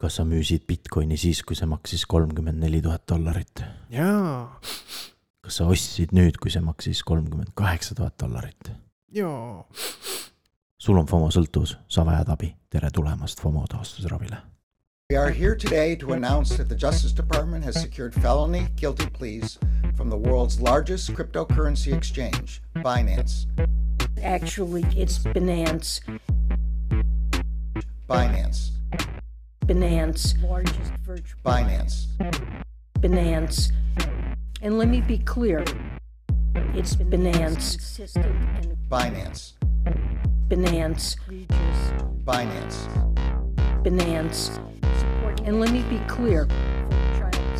kas sa müüsid Bitcoini siis, kui see maksis kolmkümmend neli tuhat dollarit? jaa, kas sa ostsid nüüd, kui see maksis kolmkümmend kaheksa tuhat dollarit? jaa. sul on FOMO sõltuvus, sa vajad abi, tere tulemast FOMO taastusravile. We are here today to announce that the Justice Department has secured felony guilty pleas from the world's largest cryptocurrency exchange, Binance. Actually, it's Binance. Binance. Binance. Largest virtual. Binance. Binance. And let me be clear. It's Binance. Binance. Binance. Binance. Binance. And let me be clear.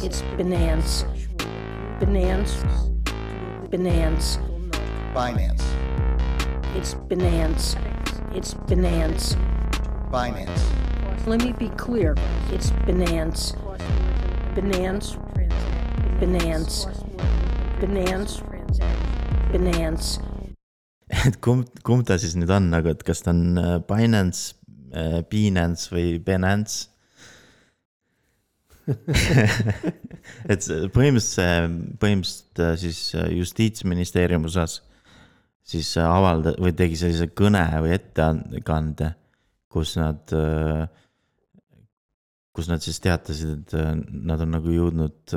It's Binance. Binance. Binance. Binance. It's Binance. It's Binance. Binance. Let me be clear. It's Binance. Binance. Binance. Binance. Binance. et kumb, kumb ta siis nüüd on nagu, et kas ta on äh, Binance, äh, Binance või Binance et põhimõtteliselt, põhimõtteliselt äh, siis justiitsministeeriumi osas siis avalda- või tegi sellise kõne või ettekande, kus nad, kus nad siis teatasid, et nad on nagu jõudnud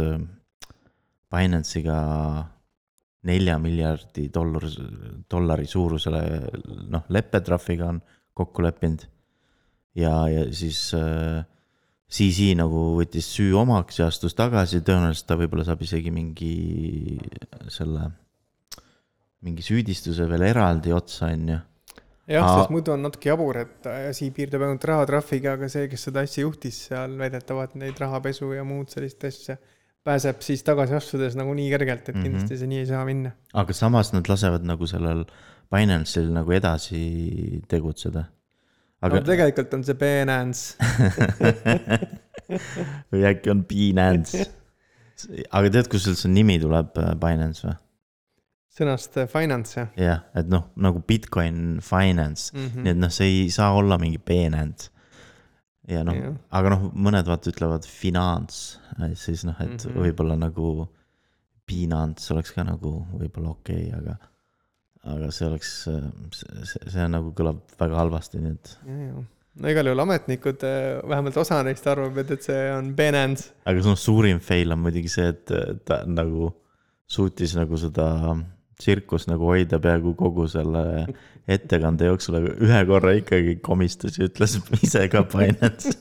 Binance'iga nelja miljardi dollar, dollari suurusele noh, leppetrahviga on kokku leppinud. ja, ja siis äh, CC nagu võttis süü omaks ja astus tagasi, tõenäoliselt ta võib-olla saab isegi mingi selle, mingi süüdistuse veel eraldi otsa, on ju. Jah, sest muidu on natuke jabur, et asi piirdub ainult rahatrahviga, aga see, kes seda asja juhtis seal väidetavalt neid rahapesu ja muud sellist asja, pääseb siis tagasi astudes nagu nii kergelt, et Mhm. kindlasti see nii ei saa minna. aga samas nad lasevad nagu sellel Binance'il nagu edasi tegutseda. aga aga no, tegelikult on see Binance või äkki on Binance. aga tead, kust üldse nimi tuleb, äh, Binance või? Sõnast äh, finance jah jah, et noh, nagu Bitcoin finance mm mm, -hmm. nii et noh, see ei saa olla mingi Binance. ja noh Jah., aga noh, mõned vaata ütlevad finants, siis noh, et mm. -hmm. võib-olla nagu Binance oleks ka nagu võib-olla okei okay,, aga aga see oleks, see, see nagu kõlab väga halvasti, nii et ja, ja. no igal juhul ametnikud, äh, vähemalt osa neist arvab, et, et see on Binance aga noh, suurim fail on muidugi see, et ta nagu suutis nagu seda tsirkust nagu hoida peaaegu kogu selle ettekande jooksul, aga ühe korra ikkagi komistas ja ütles ise ka Binance.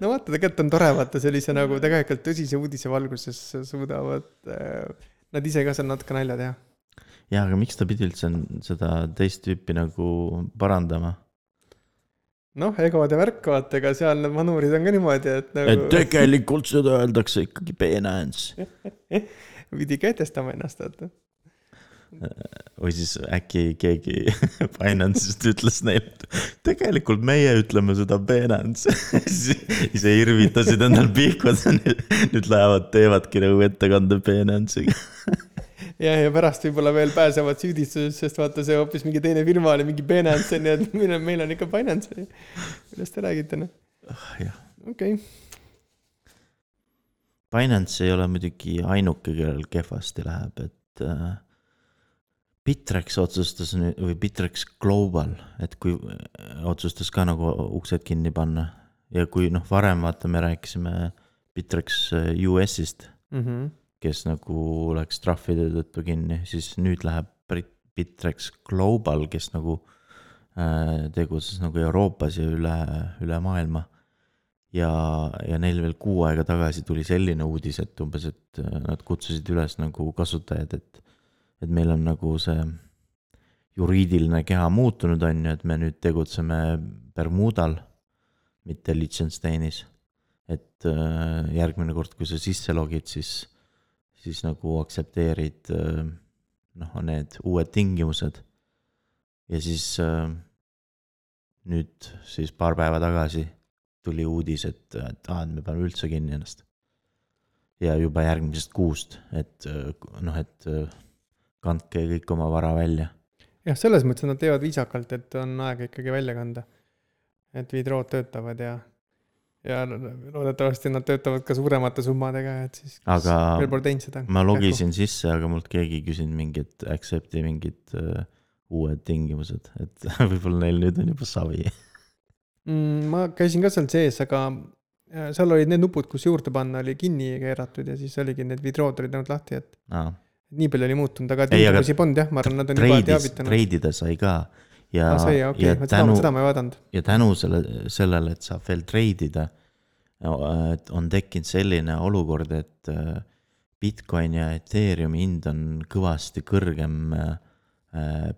no vaata, tegelikult on tore vaata sellise nagu tegelikult tõsise uudise valguses suudavad äh, nad ise ka seal natuke nalja teha. jaa, aga miks ta pidi üldse seda teist tüüpi nagu parandama? noh, egode värk vaata, ega seal need vanurid on ka niimoodi, et et nagu tegelikult seda öeldakse ikkagi Binance. pidi kehtestama ennast, vaata. Või siis äkki keegi Binance'ist ütles neile, tegelikult meie ütleme seda Binance. ise irvitasid endal pihku, nüüd lähevad, teevadki nagu ettekande Binance'iga. ja, ja pärast võib-olla veel pääsevad süüdistusest, sest vaata, see hoopis mingi teine firma oli mingi Binance ju, et meil on, meil on ikka Binance. millest te räägite, noh? jah, okei Binance ei ole muidugi ainuke, kellel kehvasti läheb, et äh, Bitrex otsustas nüüd või Bitrex Global, et kui äh, otsustas ka nagu uksed kinni panna ja kui noh, varem vaata, me rääkisime Bitrex äh, US-ist, mm. -hmm. kes nagu läks trahvide tõttu kinni, siis nüüd läheb Bitrex Global, kes nagu äh, tegutses nagu Euroopas ja üle, üle maailma. ja, ja neil veel kuu aega tagasi tuli selline uudis, et umbes, et äh, nad kutsusid üles nagu kasutajaid, et, et meil on nagu see juriidiline keha muutunud, on ju, et me nüüd tegutseme Bermudal, mitte Liechtensteinis. et äh, järgmine kord, kui sa sisse logid, siis, siis nagu aktsepteerid äh, noh, need uued tingimused. ja siis äh, nüüd siis paar päeva tagasi tuli uudis, et, et aa, et me paneme üldse kinni ennast. ja juba järgmisest kuust, et noh, et kandke kõik oma vara välja. jah, selles mõttes nad teevad viisakalt, et on aega ikkagi välja kanda. et withdraw töötavad ja, ja loodetavasti nad töötavad ka suuremate summadega, et siis Aga veel pole teinud seda. ma logisin sisse, aga mult keegi ei küsinud mingit accept'i mingid uh, uued tingimused, et võib-olla neil nüüd on juba savi. mm,. ma käisin ka seal sees, aga äh, seal olid need nupud, kus juurde panna, oli kinni keeratud ja siis oligi need vidrood olid ainult lahti, et aa, nii palju oli muutunud, aga tingimusi polnud jah, ma arvan, nad on juba teavitanud. treidida sai ka ja ja okay., seda tänu, ja tänu selle, sellele, et saab veel treidida, on tekkinud selline olukord, et äh, Bitcoin ja Ethereumi hind on kõvasti kõrgem äh,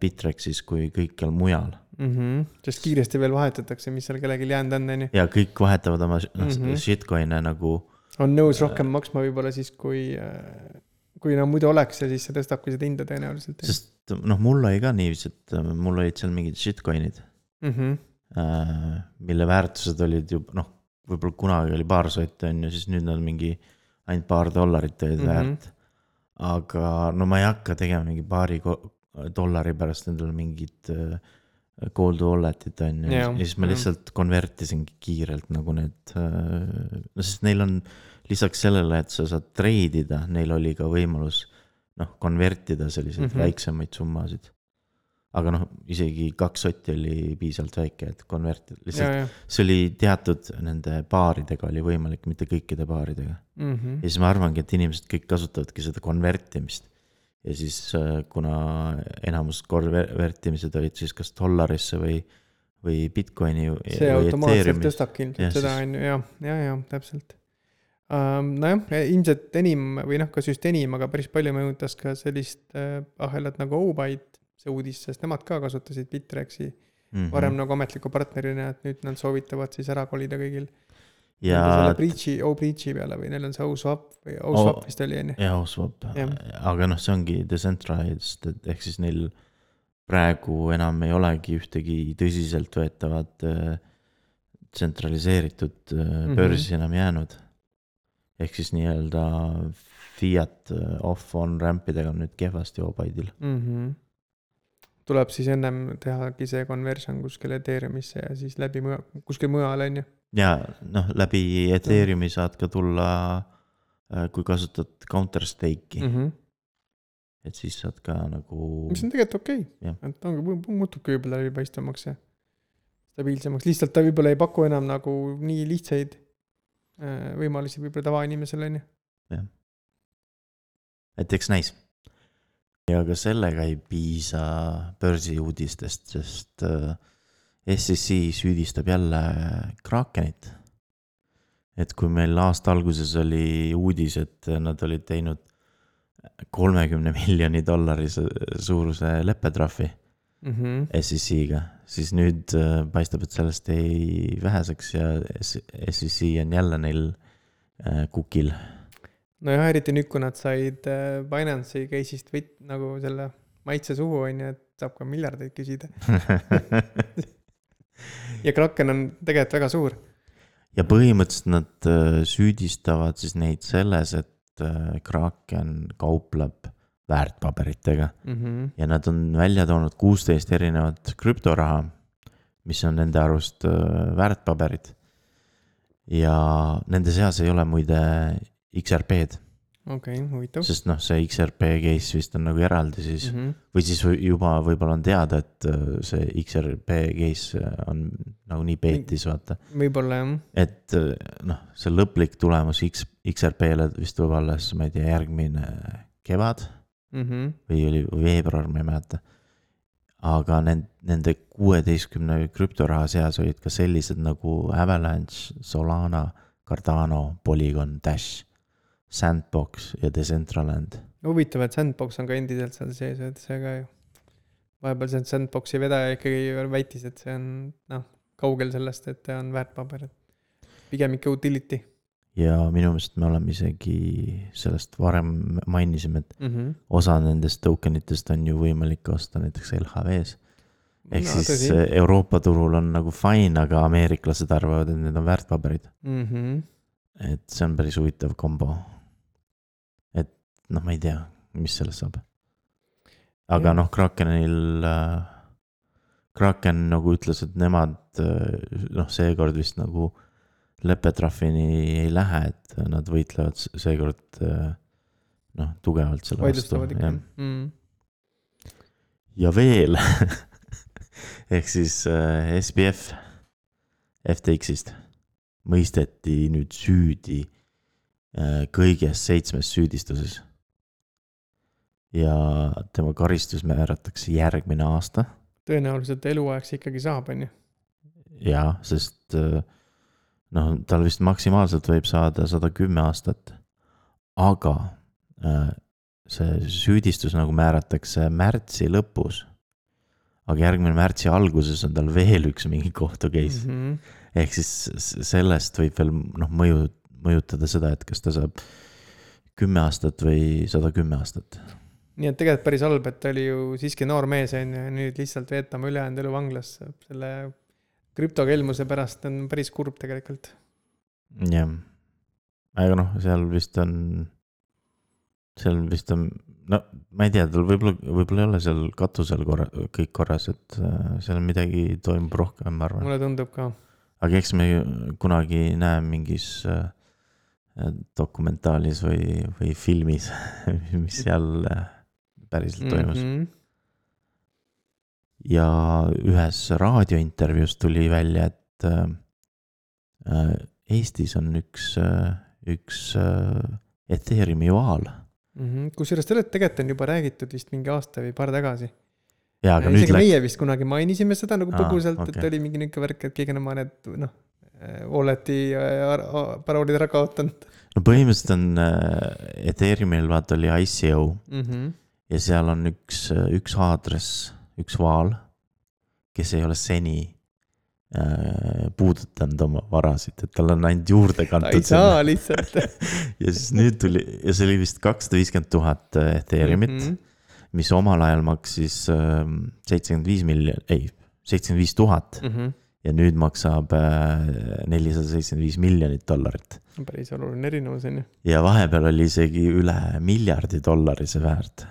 Bitrexis kui kõikjal mujal. mm. -hmm. sest kiiresti veel vahetatakse, mis seal kellelgi jäänud on, on ju. ja kõik vahetavad oma mm. -hmm. shitcoin'e nagu on nõus rohkem maksma võib-olla siis, kui, kui no muidu oleks ja siis see tõstabki seda hinda tõenäoliselt. sest noh, mul oli ka niiviisi, et äh, mul olid seal mingid shitcoin'id, Mm -hmm. mille väärtused olid ju noh, võib-olla kunagi oli paar sotti on ju, siis nüüd on mingi ainult paar dollarit olid mm Mhm. -hmm. väärt. aga no ma ei hakka tegema mingi paari dollari pärast endale mingit äh, cold wallet'it on ju, ja Jah, siis ma jah. lihtsalt convert isingi kiirelt nagu need, no sest neil on lisaks sellele, et sa saad treidida, neil oli ka võimalus noh, convert ida selliseid mm. -hmm. väiksemaid summasid. aga noh, isegi kaks sotti oli piisavalt väike, et convert ida, ja, lihtsalt see oli teatud nende baaridega oli võimalik, mitte kõikide baaridega. mm. -hmm. ja siis ma arvangi, et inimesed kõik kasutavadki seda convert imist. ja siis äh, kuna enamus convert imised olid siis kas dollarisse või, või Bitcoini see automaatselt Ethereumi. tõstabki Jah, ilmselt seda on ju, ja, ja, ja täpselt. nojah, ilmselt enim või noh, kas just enim, aga päris palju mõjutas ka sellist äh, ahelat nagu Obyte, see uudis, sest nemad ka kasutasid Bitrexi Mhm. varem nagu ametliku partnerina, et nüüd nad soovitavad siis ära kolida kõigil. ja selle Breachi, O-Breachi peale või neil on see OSWAP või OSWAP O- vist oli on ju. ja Oswap Jah., aga noh, see ongi decentralized, et ehk siis neil praegu enam ei olegi ühtegi tõsiseltvõetavat äh, tsentraliseeritud äh, börsi enam jäänud. Ehk siis nii-öelda fiat äh, off-on rampidega on nüüd kehvasti Obaidil. mm. -hmm. tuleb siis ennem tehagi see conversion kuskile Ethereumisse ja siis läbi mujal, kuskil mujal on ju. ja noh, läbi Ethereumi saad ka tulla, kui kasutad counter stake'i mm, Mm -hmm. et siis saad ka nagu mis on tegelikult okei okay., et ongi, muutubki võib-olla läbipaistvamaks ja stabiilsemaks, lihtsalt ta võib-olla ei paku enam nagu nii lihtsaid võimalusi võib-olla tavainimesele on ju. et eks näis. ja ka sellega ei piisa börsiuudistest, sest äh, SEC süüdistab jälle Krakenit. et kui meil aasta alguses oli uudis, et nad olid teinud kolmekümne miljoni dollari su- suuruse leppetrahvi Mm -hmm. SEC-ga, siis nüüd äh, paistab, et sellest ei väheseks ja SEC on jälle neil äh, kukil nojah, eriti nüüd, kui nad said äh, Binance'i case'ist võit-, nagu selle maitse suhu on ju, et saab ka miljardeid küsida. ja Kraken on tegelikult väga suur. ja põhimõtteliselt nad äh, süüdistavad siis neid selles, et äh, Kraken kaupleb väärtpaberitega Mm -hmm. ja nad on välja toonud kuusteist erinevat krüptoraha, mis on nende arust väärtpaberid. ja nende seas ei ole muide XRP-d, okei okay,, huvitav. sest noh, see XRP case vist on nagu eraldi siis mm Mm -hmm. või siis juba võib-olla on teada, et see XRP case on nagunii peetis, vaata. võib-olla jah. et noh, see lõplik tulemus X, XRP-le vist tuleb alles, ma ei tea, järgmine kevad Mm -hmm. või oli veebruar, ma ei mäleta. aga nend-, nende kuueteistkümne krüptoraha seas olid ka sellised nagu Avalanche, Solana, Cardano, Polygon, Dash, Sandbox ja Decentraland. huvitav, et Sandbox on ka endiselt seal sees, et see ka ju. vahepeal see Sandboxi vedaja ikkagi väitis, et see on noh, kaugel sellest, et ta on väärtpaber, et pigem ikka utility ja minu meelest me oleme isegi sellest varem mainisime, et mm. -hmm. osa nendest token itest on ju võimalik osta näiteks LHV-s. ehk No, siis tõsi. äh, Euroopa turul on nagu fine, aga ameeriklased arvavad, et need on väärtpaberid. mm. -hmm. et see on päris huvitav kombo. et noh, ma ei tea, mis sellest saab. aga Jah. noh, Krakenil äh,, Kraken nagu ütles, et nemad äh, noh, seekord vist nagu lepetrahvini ei lähe, et nad võitlevad seekord äh, noh, tugevalt selle vastu mm.. ja veel ehk siis äh, SBF FTX-ist mõisteti nüüd süüdi äh, kõiges seitsmes süüdistuses. ja tema karistus määratakse järgmine aasta tõenäoliselt eluajaks ikkagi saab, on ju. jaa, sest äh, noh, tal vist maksimaalselt võib saada sada kümme aastat. aga äh, see süüdistus nagu määratakse märtsi lõpus. aga järgmine märtsi alguses on tal veel üks mingi kohtu case mm. -hmm. ehk siis sellest võib veel noh, mõju, mõjutada seda, et kas ta saab kümme aastat või sada kümme aastat. nii et tegelikult päris halb, et ta oli ju siiski noor mees, on ju, ja nüüd lihtsalt veetama ülejäänud elu vanglas selle krüptokelmuse pärast on päris kurb tegelikult. jah, aga noh, seal vist on, seal vist on, no ma ei tea, tal võib-olla, võib-olla ei ole seal katusel korra, kõik korras, et äh, seal midagi toimub rohkem, ma arvan. mulle tundub ka. aga eks me kunagi näe mingis äh, dokumentaalis või, või filmis, mis seal äh, päriselt toimus mm. -hmm. Ja ühes raadiointervjuus tuli välja, et äh, äh, Eestis on üks äh,, üks äh, Ethereumi vaal. Mhm. kusjuures sellest tegelikult on juba räägitud vist mingi aasta või paar tagasi. ja, aga nüüd isegi läks, meie vist kunagi mainisime seda nagu põgusalt ah,, okei. et oli mingi niisugune värk, et keegi on oma need noh, Walleti äh, paroolid ära kaotanud no põhimõtteliselt on äh, Ethereumil vaata oli ICO mm. -hmm. ja seal on üks, üks aadress, üks vaal, kes ei ole seni äh, puudutanud oma varasid, et tal on ainult juurde ta ei kantud. saa lihtsalt ja siis nüüd tuli ja see oli vist kakssada viiskümmend tuhat Ethereumit mm, Mhm. -hmm. mis omal ajal maksis ähm, seitsekümmend viis miljonit, ei, seitsekümmend viis tuhat. -hmm. ja nüüd maksab äh, nelisada seitsekümmend viis miljonit dollarit. päris oluline erinevus on ju. ja vahepeal oli isegi üle miljardi dollari see väärt.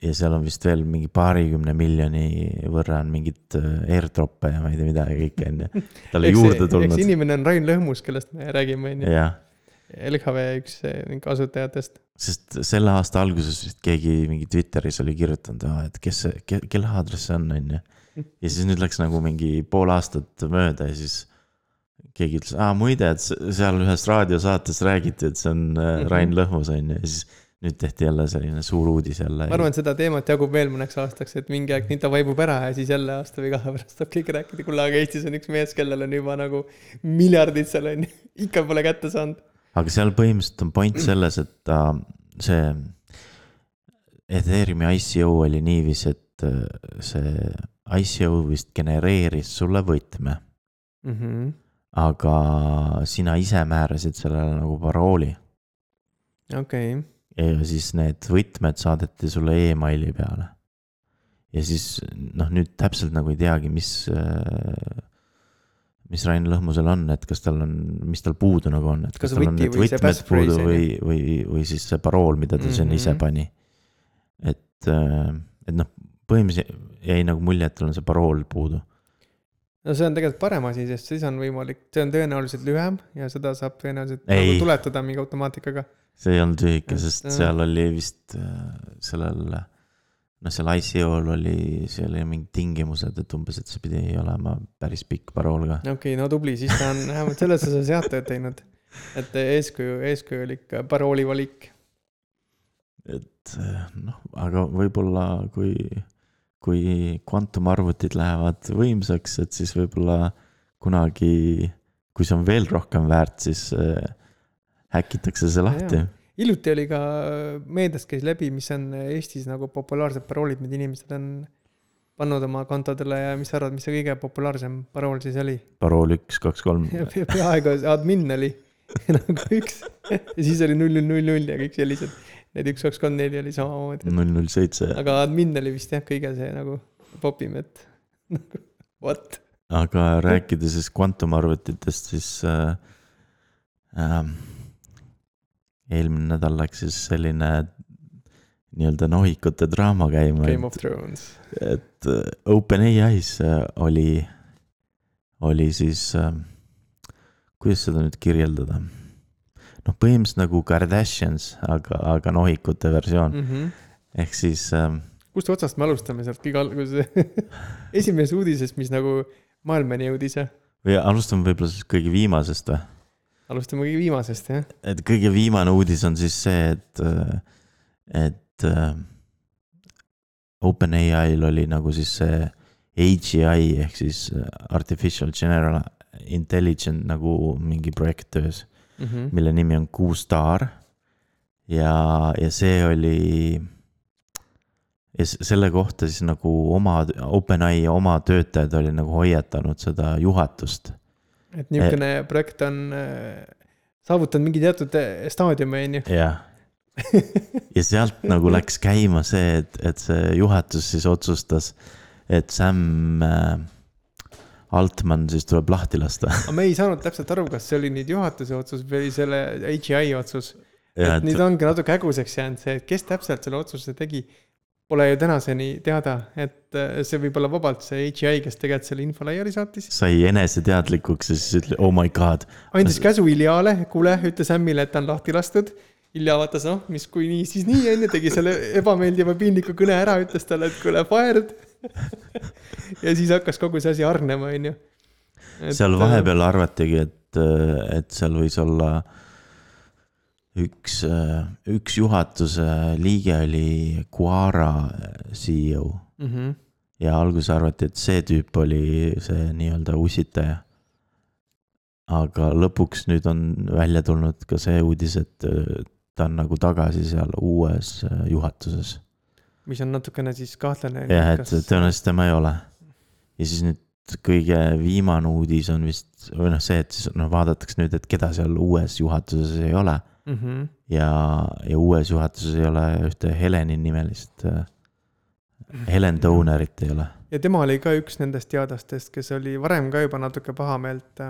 Ja seal on vist veel mingi paarikümne miljoni võrra on mingit äh, airdrop'e ja ma ei tea mida ja kõike on ju, talle juurde eks tulnud. inimene on Rain Lõhmus, kellest me räägime on ju. LHV üks eh, mingi asutajatest. sest selle aasta alguses vist keegi mingi Twitteris oli kirjutanud, et kes see, kelle aadress see on, on ju. ja siis nüüd läks nagu mingi pool aastat mööda ja siis keegi ütles, aa muide, et se- seal ühes raadiosaates räägiti, et see on äh, Rain Lõhmus on ju ja siis nüüd tehti jälle selline suur uudis jälle. ma arvan, et seda teemat jagub veel mõneks aastaks, et mingi aeg nii ta vaibub ära ja siis jälle aasta või kahe pärast saab keegi rääkida, kuule, aga Eestis on üks mees, kellel on juba nagu miljardid seal on ju, ikka pole kätte saanud. aga seal põhimõtteliselt on point selles, et ta, see Ethereumi ICO oli niiviisi, et äh, see ICO vist genereeris sulle võtme, Mhm. aga sina ise määrasid sellele nagu parooli okei, ja siis need võtmed saadeti sulle emaili peale. ja siis noh, nüüd täpselt nagu ei teagi, mis, mis Rain Lõhmusel on, et kas tal on, mis tal puudu nagu on, et kas Kas tal on need võtmed puudu või, või, või siis see parool, mida ta sinna ise Mhm. pani. et, et noh, põhimõtteliselt jäi nagu mulje, et tal on see parool puudu. no see on tegelikult parem asi, sest siis on võimalik, see on tõenäoliselt lühem ja seda saab tõenäoliselt Ei. nagu tuletada mingi automaatikaga. See ei olnud lühike, sest jah. seal oli vist äh, sellel, noh, seal ICO-l oli, seal oli mingid tingimused, et umbes, et see pidi olema päris pikk parool ka. okei okay,, no tubli, siis ta on vähemalt selles osas head tööd teinud. et eeskuju, eeskujulik parooli valik. et äh, noh, aga võib-olla kui, kui kvantumarvutid lähevad võimsaks, et siis võib-olla kunagi, kui see on veel rohkem väärt, siis äh, häkitakse see lahti. hiljuti oli ka meediast käis läbi, mis on Eestis nagu populaarsed paroolid, mida inimesed on pannud oma kontodele ja mis sa arvad, mis see kõige populaarsem parool siis oli? parool üks, kaks, kolm. peaaegu admin oli nagu üks ja siis oli null, null, null, null ja kõik sellised. Need üks, kaks, kolm, neli oli samamoodi, null, null, seitse. aga admin oli vist jah, kõige see nagu popim, et nagu what. aga rääkides siis kvantumarvutitest, siis äh, äh, eelmine nädal läks siis selline nii-öelda nohikute draama käima, Game of Thrones. et äh, OpenAI-s äh, oli, oli siis äh, kuidas seda nüüd kirjeldada? noh, põhimõtteliselt nagu Kardashians, aga, aga nohikute versioon mm. -hmm. ehk siis ähm, kust otsast me alustame sealt kõige alguses esimesest uudisest, mis nagu maailmani jõudis ja või alustame võib-olla siis kõige viimasest või? Alustame kõige viimasest jah. et kõige viimane uudis on siis see, et, et äh, OpenAI-l oli nagu siis see AGI ehk siis Artificial General Intelligent nagu mingi projekt töös, Mm -hmm. mille nimi on Q-Star. ja, ja see oli, ja selle kohta siis nagu oma, OpenAI oma töötajad oli nagu hoiatanud seda juhatust et niisugune projekt on äh, saavutanud mingi teatud äh, staadiumi, on ju. jah. ja sealt nagu läks käima see, et, et see juhatus siis otsustas, et Sam äh, Altman siis tuleb lahti lasta. aga me ei saanud täpselt aru, kas see oli nüüd juhatuse otsus või selle AGI otsus. ja et nüüd et ongi natuke häguseks jäänud see, et kes täpselt selle otsuse tegi. Pole ju tänaseni teada, et äh, see võib olla vabalt see AGI, kes tegelikult selle info laiali saatis. sai eneseteadlikuks ja siis ütles oh my god. andis käsu Iljale, kuule, ütle Samile, et ta on lahti lastud. Ilja vaatas, noh, mis kui nii, siis nii on ju, tegi selle ebameeldiva piinliku kõne ära, ütles talle, et kuule, fired. ja siis hakkas kogu see asi hargnema, on ju. seal vahepeal arvatigi, et, et seal võis olla üks, üks juhatuse liige oli Quara CEO mm. -hmm. ja alguses arvati, et see tüüp oli see nii-öelda usitaja. aga lõpuks nüüd on välja tulnud ka see uudis, et äh, ta on nagu tagasi seal uues äh, juhatuses. mis on natukene siis kahtlane. jah, et tõenäoliselt tema ei ole. ja siis nüüd kõige viimane uudis on vist, või noh, see, et siis noh, vaadatakse nüüd, et keda seal uues juhatuses ei ole mm. -hmm. ja, ja uues juhatuses ei ole ühte Heleni nimelist, Helen Donerit ei ole. ja tema oli ka üks nendest teadlastest, kes oli varem ka juba natuke pahameelt.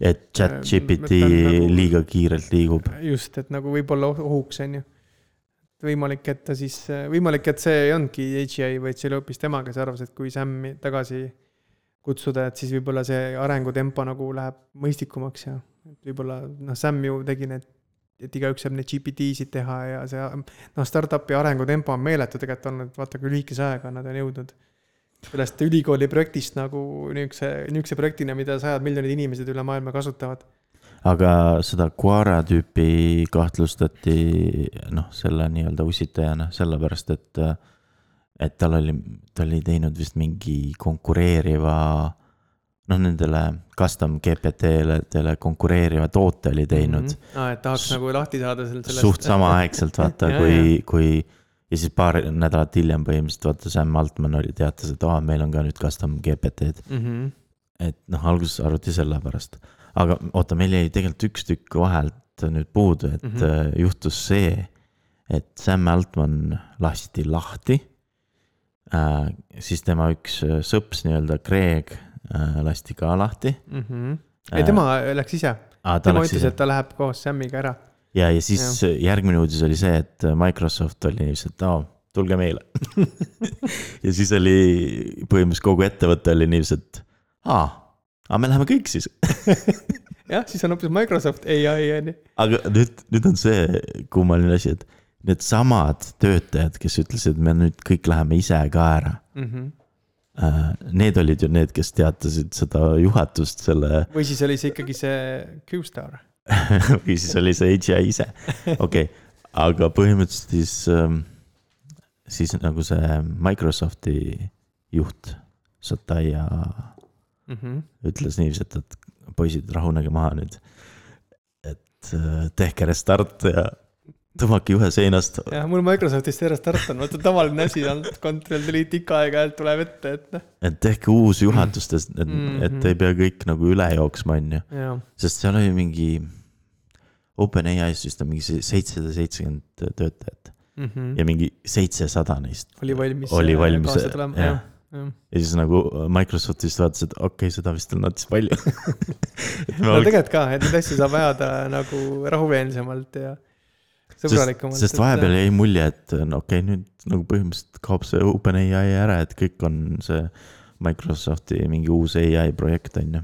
et chat GPT on nagu- liiga kiirelt liigub. just, et nagu võib-olla ohuks, on ju. võimalik, et ta siis, võimalik, et see ei olnudki AGI, vaid see oli hoopis tema, kes arvas, et kui Sam'i tagasi kutsuda, et siis võib-olla see arengutempo nagu läheb mõistlikumaks ja võib-olla noh, Sam ju tegi need, et igaüks saab neid GPT-sid teha ja see noh, startup'i arengutempo on meeletu tegelikult olnud, vaata kui lühikese ajaga nad on jõudnud sellest ülikooli projektist nagu niisuguse, niisuguse projektina, mida sajad miljonid inimesed üle maailma kasutavad. aga seda Quara tüüpi kahtlustati noh, selle nii-öelda usitajana sellepärast, et, et tal oli, ta oli teinud vist mingi konkureeriva noh, nendele custom GPT-dele konkureeriva toote oli teinud mm. -hmm. Ah, et tahaks nagu lahti saada sellest. suht samaaegselt vaata, kui, kui ja siis paar nädalat hiljem põhimõtteliselt vaata Sam Altman oli, teatas, et aa, meil on ka nüüd custom GPT-d. mm. -hmm. et noh, alguses arvati selle pärast, aga oota, meil jäi tegelikult üks tükk vahelt nüüd puudu, et mm. -hmm. juhtus see, et Sam Altman lasti lahti äh,. siis tema üks äh, sõps nii-öelda, Craig lasti ka lahti mm. -hmm. ei, tema läks ise, ah,. tema ütles, et ta läheb koos Samiga ära. ja, ja siis ja. järgmine uudis oli see, et Microsoft oli lihtsalt, aa, tulge meile ja siis oli põhimõtteliselt kogu ettevõte oli et aa, aga me läheme kõik siis. jah, siis on hoopis Microsoft ai on ju. aga nüüd, nüüd on see kummaline asi, et needsamad töötajad, kes ütlesid, me nüüd kõik läheme ise ka ära. Mhm. Need olid ju need, kes teatasid seda juhatust selle või siis oli see ikkagi see Q-Star. või siis oli see AGI ise, okei okay., aga põhimõtteliselt siis, siis nagu see Microsofti juht, Satya Mhm. ütles niiviisi, et, et poisid, rahunege maha nüüd. et äh, tehke restart ja tõmmake juhe seinast. jah, mul Microsoftist järjest start on, vaata tavaline asi on, control delete ikka aeg-ajalt tuleb ette, et noh, et tehke uus juhatus, et mm, -hmm. Mhm. et ei pea kõik nagu üle jooksma, on ju. sest seal oli mingi, OpenAI-s vist on mingi seitsesada seitsekümmend töötajat ja mingi seitsesada neist Mhm. oli valmis. Oli valmis, kaasa tulema, jah. jah, jah. ja siis nagu Microsoftist vaatas, et okei okay,, seda vist on natuke palju et no oleks- tegelikult ka, et neid asju saab ajada nagu rahumeelsemalt ja sõbralikumalt. sest vahepeal jäi mulje, et no okei okay,, nüüd nagu põhimõtteliselt kaob see OpenAI ära, et kõik on see Microsofti mingi uus ai projekt on ju.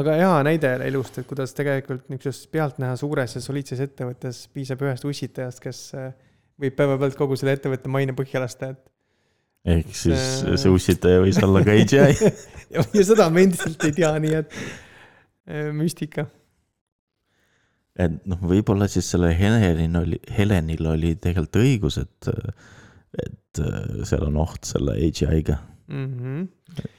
aga hea näide jälle elust, et kuidas tegelikult niisuguses pealtnäha suures ja soliidses ettevõttes piisab ühest ussitajast, kes äh, võib päevapealt kogu selle ettevõtte maine põhja lasta, et ehk siis See- ussitaja võis olla ka AGI. ja, seda me endiselt ei tea, nii et äh, müstika. Et noh, võib-olla siis sellel Helenil oli, Helenil oli tegelikult õigus, et, et seal on oht selle AGI-ga. mm. -hmm.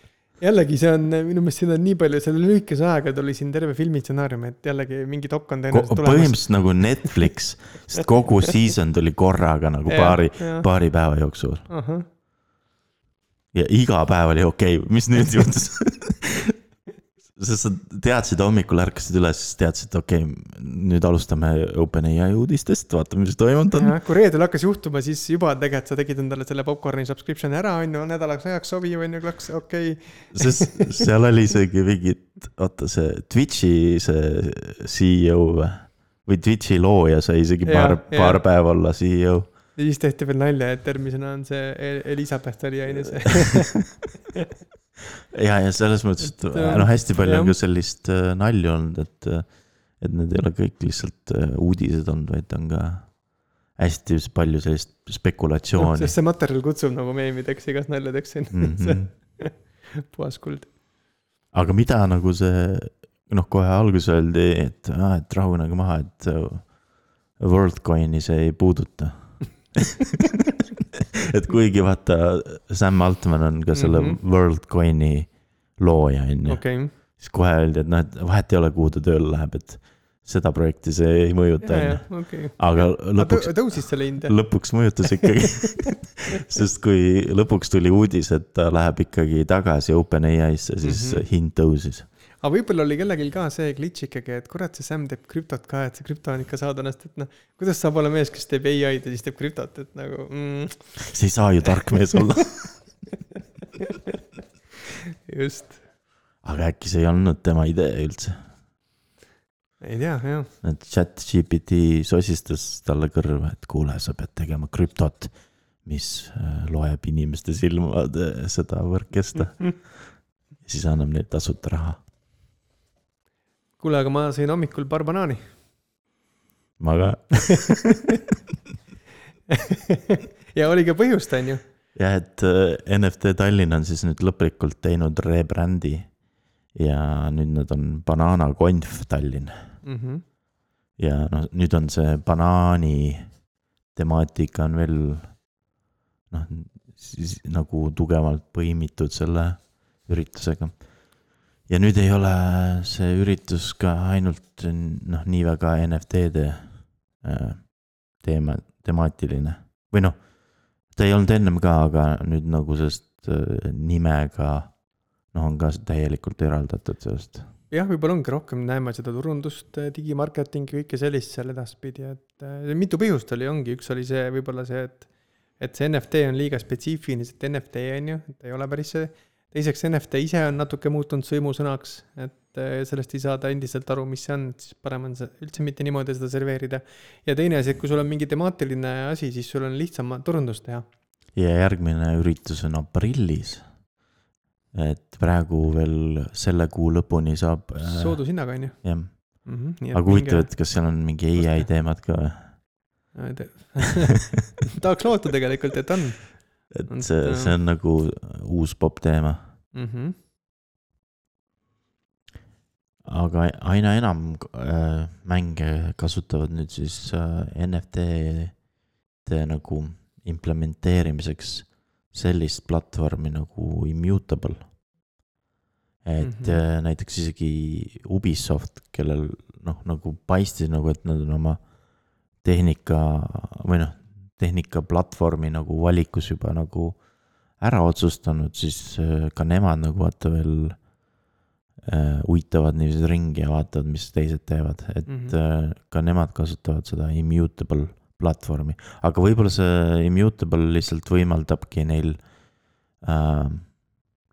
jällegi, see on minu meelest siin on nii palju, selle lühikese ajaga tuli siin terve filmistsenaarium, et jällegi mingi dok on tõenäoliselt tulemas. põhimõtteliselt nagu Netflix, sest kogu season tuli korraga nagu paari, paari päeva jooksul ahah, ja iga päev oli okei okay., mis nüüd juhtus? sest sa teadsid hommikul ärkasid üles, siis teadsid, okei okay,, nüüd alustame OpenAI uudistest, vaatame, mis toimunud on. kui reedel hakkas juhtuma, siis juba tegelikult sa tegid endale selle popkorni subscription'i ära, on ju, nädalaks ajaks sobiv, on ju, klaks, okei okay.. sest seal oli isegi mingid, oota see Twitch'i see CEO või, või Twitch'i looja sai isegi paar, paar päeva olla E CEO. ja siis tehti veel nalja, et järgmisena on see El- Elizabeth oli on ju see. ja, ja selles mõttes, et Et, äh, noh, hästi palju on ka sellist äh, nalja olnud, et, et need ei ole kõik lihtsalt äh, uudised olnud, vaid on ka hästi palju sellist spekulatsiooni sest see materjal kutsub nagu meemideks, igas naljadeks on mm. -hmm. puhas kuld. aga mida nagu see, noh, kohe alguses öeldi, et, et rahunege maha, et äh, WorldCoini see ei puuduta. et kuigi vaata, Sam Altman on ka selle mm. -hmm. WorldCoini looja, on ju. okei, siis kohe öeldi, et noh, et vahet ei ole, kuhu ta tööle läheb, et seda projekti see ei mõjuta, on ju. aga lõpuks, tõusis selle hind lõpuks mõjutas ikkagi. sest kui lõpuks tuli uudis, et ta läheb ikkagi tagasi OpenAI-sse, siis mm. -hmm. hind tõusis. Aga võib-olla oli kellelgi ka see glitch ikkagi, et kurat, see Sam teeb krüptot ka, et see krüpto on ikka saadanast, et noh, kuidas saab olla mees, kes teeb ai-d ja siis teeb krüptot, et nagu mm, see ei saa ju tark mees olla. just, aga äkki see ei olnud tema idee üldse, ei tea jah. et chat GPT sosistas talle kõrva, et kuule, sa pead tegema krüptot, mis äh, loeb inimeste silmade seda võrkesta. siis annab neile tasuta raha. kuule, aga ma sõin hommikul paar banaani. ma ka, ja oli ka põhjust, on ju. jah, et äh, NFT Tallinn on siis nüüd lõplikult teinud rebrand'i ja nüüd nad on Banana Conf Tallinn Mhm. ja noh, nüüd on see banaani temaatika on veel noh, siis nagu tugevalt põimitud selle üritusega. Ja nüüd ei ole see üritus ka ainult noh, nii väga NFT-de äh, teema, temaatiline või noh, ta ei olnud ennem ka, aga nüüd nagu sellest äh, nimega noh, on ka täielikult eraldatud sellest. jah, võib-olla ongi rohkem näeme seda turundust, digimarketingi, kõike sellist seal edaspidi, et äh, mitu põhjust oli, ongi, üks oli see võib-olla see, et et see NFT on liiga spetsiifiliselt NFT on ju, et ei ole päris see. Teiseks NFT ise on natuke muutunud sõimusõnaks, et äh, sellest ei saada endiselt aru, mis see on, et siis parem on see üldse mitte niimoodi seda serveerida. ja teine asi, et kui sul on mingi temaatiline asi, siis sul on lihtsam turundust teha. ja järgmine üritus on aprillis. et praegu veel selle kuu lõpuni saab. soodushinnaga on ju jah, mm. -hmm, aga huvitav, et kas seal on mingi ai teemad ka või? tahaks loota tegelikult, et on et see, see on nagu uus popp teema, mm. -hmm. aga aina enam äh, mänge kasutavad nüüd siis äh, NFT-de nagu implementeerimiseks sellist platvormi nagu Immutable. et mm. -hmm. näiteks isegi Ubisoft, kellel noh, nagu paistis nagu, et nad on oma tehnika või noh, tehnikaplatvormi nagu valikus juba nagu ära otsustanud, siis äh, ka nemad nagu vaata veel äh, uitavad niiviisi ringi ja vaatavad, mis teised teevad, et mm. -hmm. äh, ka nemad kasutavad seda Immutable platvormi, aga võib-olla see Immutable lihtsalt võimaldabki neil äh,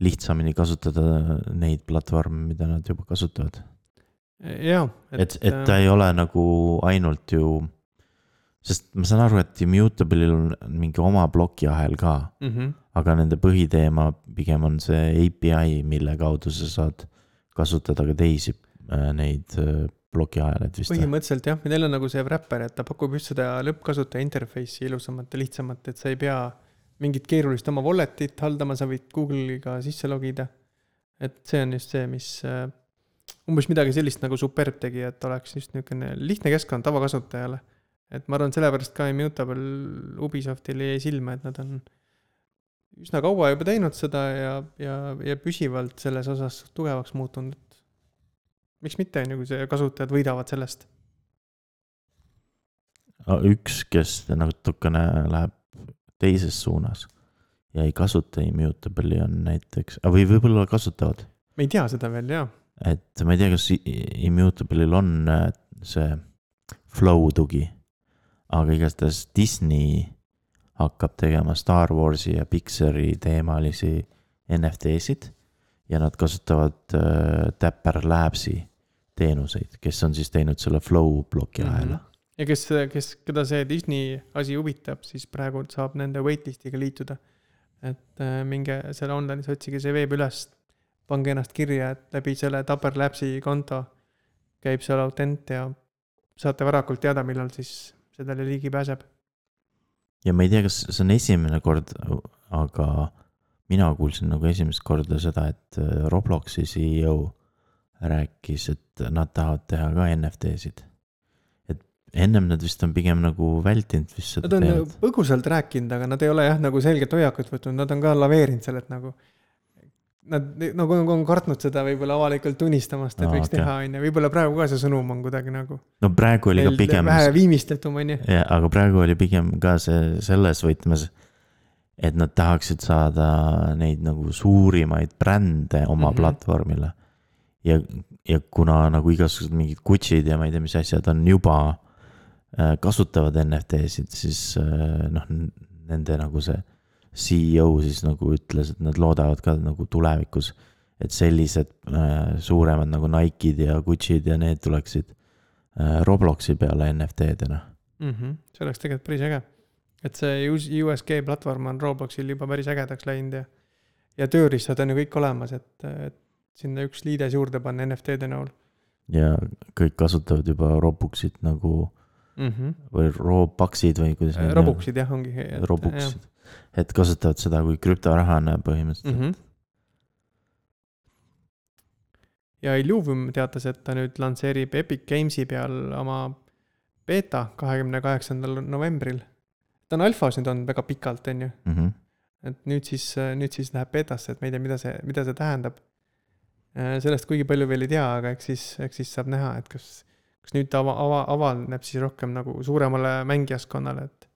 lihtsamini kasutada neid platvorme, mida nad juba kasutavad. et, et ta ei ole nagu ainult ju, sest ma saan aru, et Immutable'il on mingi oma plokiahel ka, mm. -hmm. aga nende põhiteema pigem on see API, mille kaudu sa saad kasutada ka teisi äh, neid äh, plokiajaleid vist põhimõtteliselt jah, neil on nagu see wrapper, et ta pakub just seda lõppkasutaja interface'i ilusamat ja lihtsamat, et sa ei pea mingit keerulist oma wallet'it haldama, sa võid Google'iga sisse logida. et see on just see, mis äh, umbes midagi sellist nagu Superb tegi, et oleks just niisugune lihtne keskkond tavakasutajale. Et ma arvan, sellepärast ka Immutable Ubisoftil jäi silma, et nad on üsna kaua juba teinud seda ja, ja, ja püsivalt selles osas tugevaks muutunud, miks mitte, on ju, kui see kasutajad võidavad sellest. üks, kes natukene läheb teises suunas ja ei kasuta Immutable'i on näiteks, või võib-olla kasutavad. me ei tea seda veel jaa. et ma ei tea, kas Immutable'il on äh, see flow tugi, aga igastahes Disney hakkab tegema Star Warsi ja Pixari teemalisi NFT-sid ja nad kasutavad äh, Dapper Labsi teenuseid, kes on siis teinud selle flow ploki ahela. ja kes, kes, keda see Disney asi huvitab, siis praegu saab nende waitlist'iga liituda. et äh, minge selle online'is, otsige see veeb üles, pange ennast kirja, et läbi selle Dapper Labsi konto käib seal autent ja saate varakult teada, millal siis sellele ligi pääseb. ja ma ei tea, kas see on esimene kord, aga mina kuulsin nagu esimest korda seda, et äh, Robloksi CEO rääkis, et nad tahavad teha ka NFT-sid. et ennem nad vist on pigem nagu vältinud vist seda Nad on teemat. põgusalt rääkinud, aga nad ei ole jah, nagu selget hoiakut võtnud, nad on ka laveerinud seal, et nagu Nad nagu on, on kartnud seda võib-olla avalikult tunnistamast, et Aa, võiks okei. teha, on ju, võib-olla praegu ka see sõnum on kuidagi nagu no praegu oli ka pigem, vähe viimistletum, on ju. jah, aga praegu oli pigem ka see selles võtmes, et nad tahaksid saada neid nagu suurimaid brände oma mm. -hmm. platvormile. ja, ja kuna nagu igasugused mingid Gucci'd ja ma ei tea, mis asjad on juba äh, kasutavad NFT-sid, siis äh, noh, nende nagu see CEO siis nagu ütles, et nad loodavad ka nagu tulevikus, et sellised äh, suuremad nagu Nike'd ja Gucci'd ja need tuleksid äh, Robloksi peale NFT-dena. mm. -hmm. see oleks tegelikult päris äge. et see US- USG platvorm on Robloxil juba päris ägedaks läinud ja, ja tööriistad on ju kõik olemas, et, et sinna üks liides juurde panna NFT-de näol ja kõik kasutavad juba Robuxit nagu mm. -hmm. või Robuxid või kuidas neid Robuxid jah, ongi. Robuxid, et kasutavad seda kui krüptorahana põhimõtteliselt mm. mm. -hmm. ja Illuvium teatas, et ta nüüd lansseerib Epic Games'i peal oma beeta kahekümne kaheksandal novembril. ta on alfas nüüd olnud väga pikalt, on ju, -hmm. et nüüd siis, nüüd siis läheb beetasse, et ma ei tea, mida see, mida see tähendab. sellest kuigi palju veel ei tea, aga eks siis, eks siis saab näha, et kas, kas nüüd ta ava, ava, avaneb siis rohkem nagu suuremale mängijaskonnale, et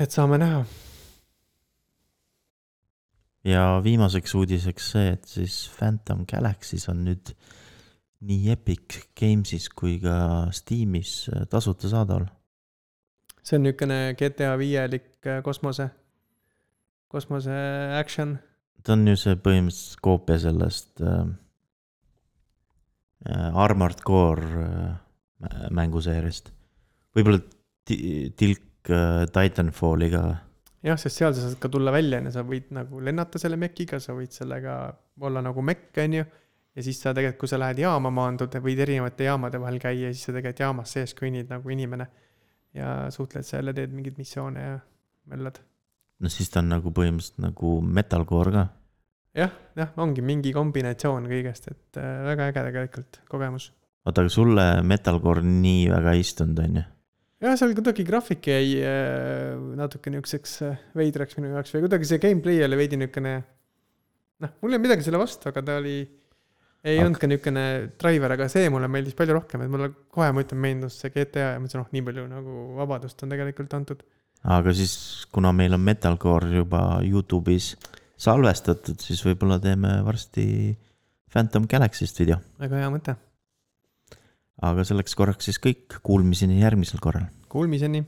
et saame näha. ja viimaseks uudiseks see, et siis Phantom Galaxys on nüüd nii Epic Games'is kui ka Steamis äh, tasuta saadaval. see on niisugune GTA viielik äh, kosmose, kosmose action. ta on ju see põhimõtteliselt koopia sellest äh, äh, Armored Core äh, mä- mänguseeriast. võib-olla ti- tilk äh, Titanfalli ka. jah, sest seal sa saad ka tulla välja, on ju, sa võid nagu lennata selle mekiga, sa võid sellega olla nagu mekk, on ju. ja siis sa tegelikult, kui sa lähed jaama maandud, võid erinevate jaamade vahel käia ja siis sa tegelikult jaamas sees kõnnid nagu inimene. ja suhtled seal ja teed mingeid missioone ja möllad. no siis ta on nagu põhimõtteliselt nagu metalcore ka. jah, jah, ongi mingi kombinatsioon kõigest, et äh, väga äge tegelikult kogemus. oota, aga sulle metalcore nii väga ei istunud, on ju? jah, seal kuidagi graafik jäi äh, natuke niisuguseks äh, veidraks minu jaoks või kuidagi see gameplay oli veidi niisugune. noh, mul ei olnud midagi selle vastu, aga ta oli, ei olnud ka niisugune driver, aga see mulle meeldis palju rohkem, et mulle kohe, ma ütlen, meenus see GTA ja ma mõtlesin, oh, nii palju nagu vabadust on tegelikult antud. aga siis, kuna meil on metalcore juba Youtube'is salvestatud, siis võib-olla teeme varsti Phantom Galaxy'st video. väga hea mõte. Aga selleks korraks siis kõik, kuulmiseni järgmisel korral. Kuulmiseni